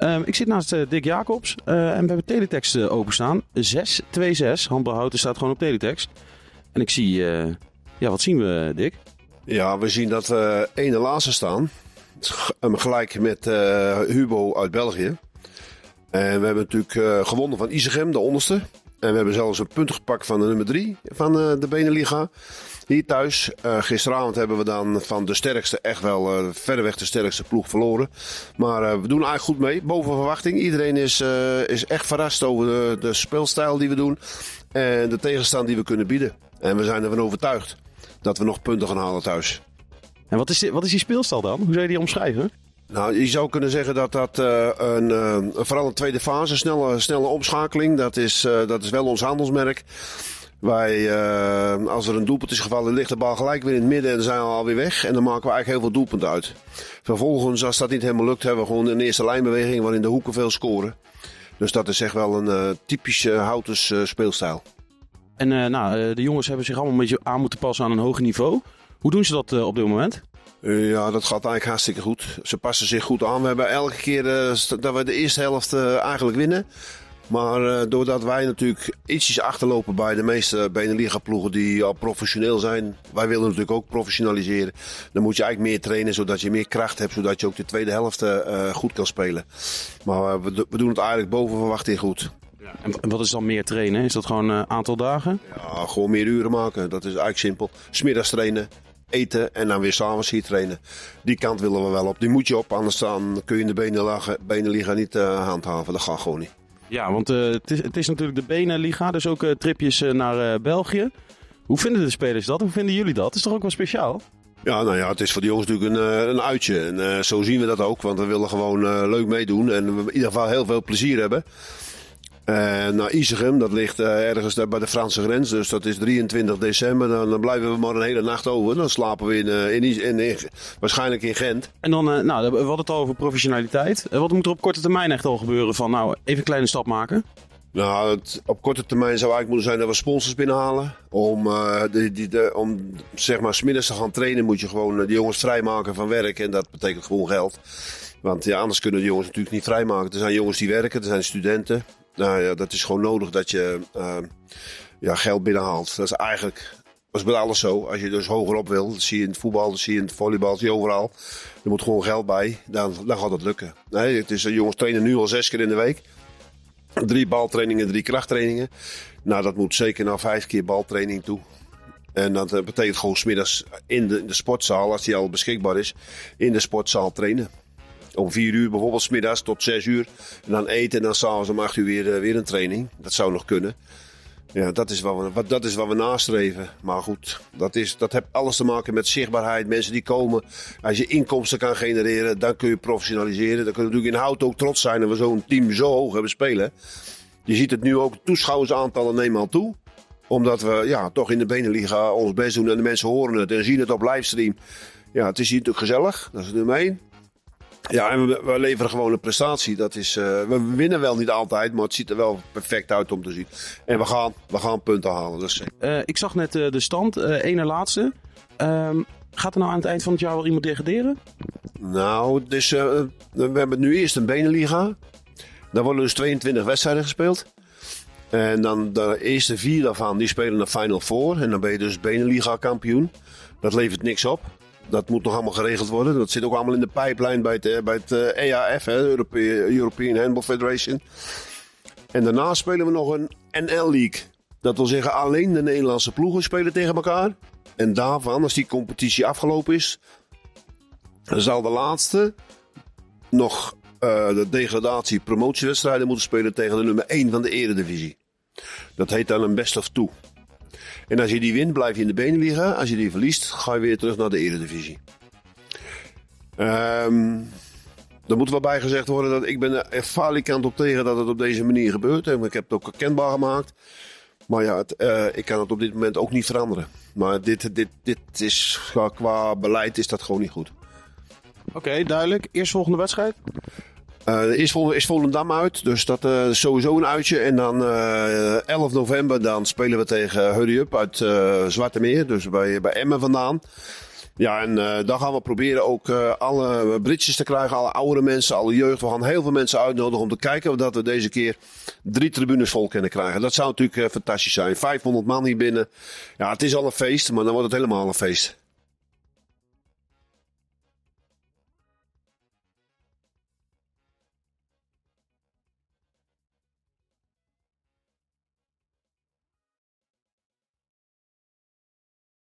Ehm, ik zit naast eh, Dick Jacobs eh, en we hebben teletext uh, openstaan. 626, handbelhouden staat gewoon op teletext. En ik zie, ja wat zien we Dick? Ja, we zien dat we ene laatste staan. Gelijk met Hubo uit België. En we hebben natuurlijk gewonnen van Isegem, de onderste. En we hebben zelfs een punt gepakt van de nummer 3 van de Beneliga. Hier thuis, uh, gisteravond hebben we dan van de sterkste, echt wel uh, verreweg de sterkste ploeg verloren. Maar we doen eigenlijk goed mee, boven verwachting. Iedereen is, is echt verrast over de, de speelstijl die we doen en de tegenstand die we kunnen bieden. En we zijn ervan overtuigd dat we nog punten gaan halen thuis. En wat is, wat is die speelstijl dan? Hoe zou je die omschrijven? Nou, je zou kunnen zeggen dat dat uh, een, uh, vooral een tweede fase, snelle, snelle omschakeling, dat is, uh, dat is wel ons handelsmerk. Wij, als er een doelpunt is gevallen, ligt de bal gelijk weer in het midden en dan zijn we alweer weg. En dan maken we eigenlijk heel veel doelpunten uit. Vervolgens, als dat niet helemaal lukt, hebben we gewoon een eerste lijnbeweging waarin de hoeken veel scoren. Dus dat is echt wel een typische Houtens uh, speelstijl. En nou, de jongens hebben zich allemaal een beetje aan moeten passen aan een hoger niveau. Hoe doen ze dat op dit moment? ja, dat gaat eigenlijk hartstikke goed. Ze passen zich goed aan. We hebben elke keer dat we de eerste helft eigenlijk winnen, maar doordat wij natuurlijk ietsjes achterlopen bij de meeste Beneliga-ploegen die al professioneel zijn. Wij willen natuurlijk ook professionaliseren. Dan moet je eigenlijk meer trainen zodat je meer kracht hebt. Zodat je ook de tweede helft goed kan spelen. Maar we, we, doen het eigenlijk boven verwachting goed. Ja. En wat is dan meer trainen? Is dat gewoon een aantal dagen? Ja, gewoon meer uren maken. Dat is eigenlijk simpel. Smiddags trainen, eten en dan weer s'avonds hier trainen. Die kant willen we wel op. Die moet je op, anders dan kun je in de Beneliga niet uh, handhaven. Dat gaat gewoon niet. Ja, want uh, het, is, het is natuurlijk de Beneliga, dus ook uh, tripjes naar België. Hoe vinden de spelers dat? Hoe vinden jullie dat? Het is toch ook wel speciaal? Ja, nou ja, het is voor de jongens natuurlijk een, een uitje. En zo zien we dat ook, want we willen gewoon leuk meedoen en we in ieder geval heel veel plezier hebben. Uh, naar Isegem, dat ligt uh, ergens daar bij de Franse grens. Dus dat is 23 december. Dan, dan, blijven we maar een hele nacht over. Dan slapen we in, uh, in, in, in, waarschijnlijk in Gent. En dan, nou, we hadden het al over professionaliteit. wat moet er op korte termijn echt al gebeuren? Van nou, even een kleine stap maken. Nou, het, op korte termijn zou eigenlijk moeten zijn dat we sponsors binnenhalen. Om, die, die, de, om zeg maar, smiddags te gaan trainen moet je gewoon de jongens vrijmaken van werk. En dat betekent gewoon geld. Want ja, anders kunnen de jongens natuurlijk niet vrijmaken. Er zijn jongens die werken, er zijn studenten. Nou ja, dat is gewoon nodig dat je uh, ja, geld binnenhaalt. Dat is eigenlijk dat is bij alles zo. Als je dus hogerop wil, zie je in het voetbal, zie je in het volleybal, zie je overal. Er moet gewoon geld bij, dan, dan gaat het lukken. Nee, het is, jongens trainen nu al zes keer in de week. Drie baltrainingen, drie krachttrainingen. Nou, dat moet zeker naar vijf keer baltraining toe. En dat eh, betekent gewoon smiddags in de, in de sportzaal, als die al beschikbaar is, in de sportzaal trainen om vier uur bijvoorbeeld, smiddags tot zes uur. En dan eten en dan s'avonds om acht uur weer, eh, weer een training. Dat zou nog kunnen. Ja, dat is, wat we, dat is wat we nastreven. Maar goed, dat, is, dat heeft alles te maken met zichtbaarheid. Mensen die komen. Als je inkomsten kan genereren, dan kun je professionaliseren. Dan kun je natuurlijk in hout ook trots zijn dat we zo'n team zo hoog hebben spelen. Je ziet het nu ook, toeschouwersaantallen nemen al toe omdat we ja, toch in de Beneliga ons best doen en de mensen horen het en zien het op livestream. Ja, het is hier natuurlijk gezellig. Dat is het nummer één. Ja, en we, we, leveren gewoon een prestatie. Dat is, uh, we winnen wel niet altijd, maar het ziet er wel perfect uit om te zien. En we gaan, we gaan punten halen. Dus. Uh, ik zag net uh, de stand, ene laatste. Um, gaat er nou aan het eind van het jaar wel iemand degraderen? Nou, dus, we hebben nu eerst een Beneliga. Daar worden dus 22 wedstrijden gespeeld. En dan de eerste vier daarvan, die spelen de Final Four. En dan ben je dus Beneliga kampioen. Dat levert niks op dat moet nog allemaal geregeld worden. Dat zit ook allemaal in de pijplijn bij het, eh, bij het EAF, eh, e hè, European, Handball Federation. En daarna spelen we nog een NL League. Dat wil zeggen, alleen de Nederlandse ploegen spelen tegen elkaar. En daarvan, als die competitie afgelopen is, zal de laatste nog uh, de degradatie-promotiewedstrijden moeten spelen tegen de nummer 1 van de Eredivisie. Dat heet dan een best of two. En als je die wint, blijf je in de benen liggen. Als je die verliest, ga je weer terug naar de Eredivisie. Um, er moet wel bij gezegd worden dat ik ben er falikant op tegen dat het op deze manier gebeurt. Ik heb het ook kenbaar gemaakt. Maar ja, het, uh, ik kan het op dit moment ook niet veranderen. Maar dit, dit, dit is, qua beleid is dat gewoon niet goed. Oké, duidelijk. Eerst volgende wedstrijd? Uh, is, vol, is Volendam uit, dus dat uh, is sowieso een uitje. En dan uh, eh, 11 november dan spelen we tegen Hurry Up uit Zwarte Meer, dus bij, bij Emmen vandaan. Ja, en dan gaan we proberen ook alle bridges te krijgen, alle oudere mensen, alle jeugd. We gaan heel veel mensen uitnodigen om te kijken dat we deze keer drie tribunes vol kunnen krijgen. Dat zou natuurlijk fantastisch zijn. 500 man hier binnen. Ja, het is al een feest, maar dan wordt het helemaal een feest.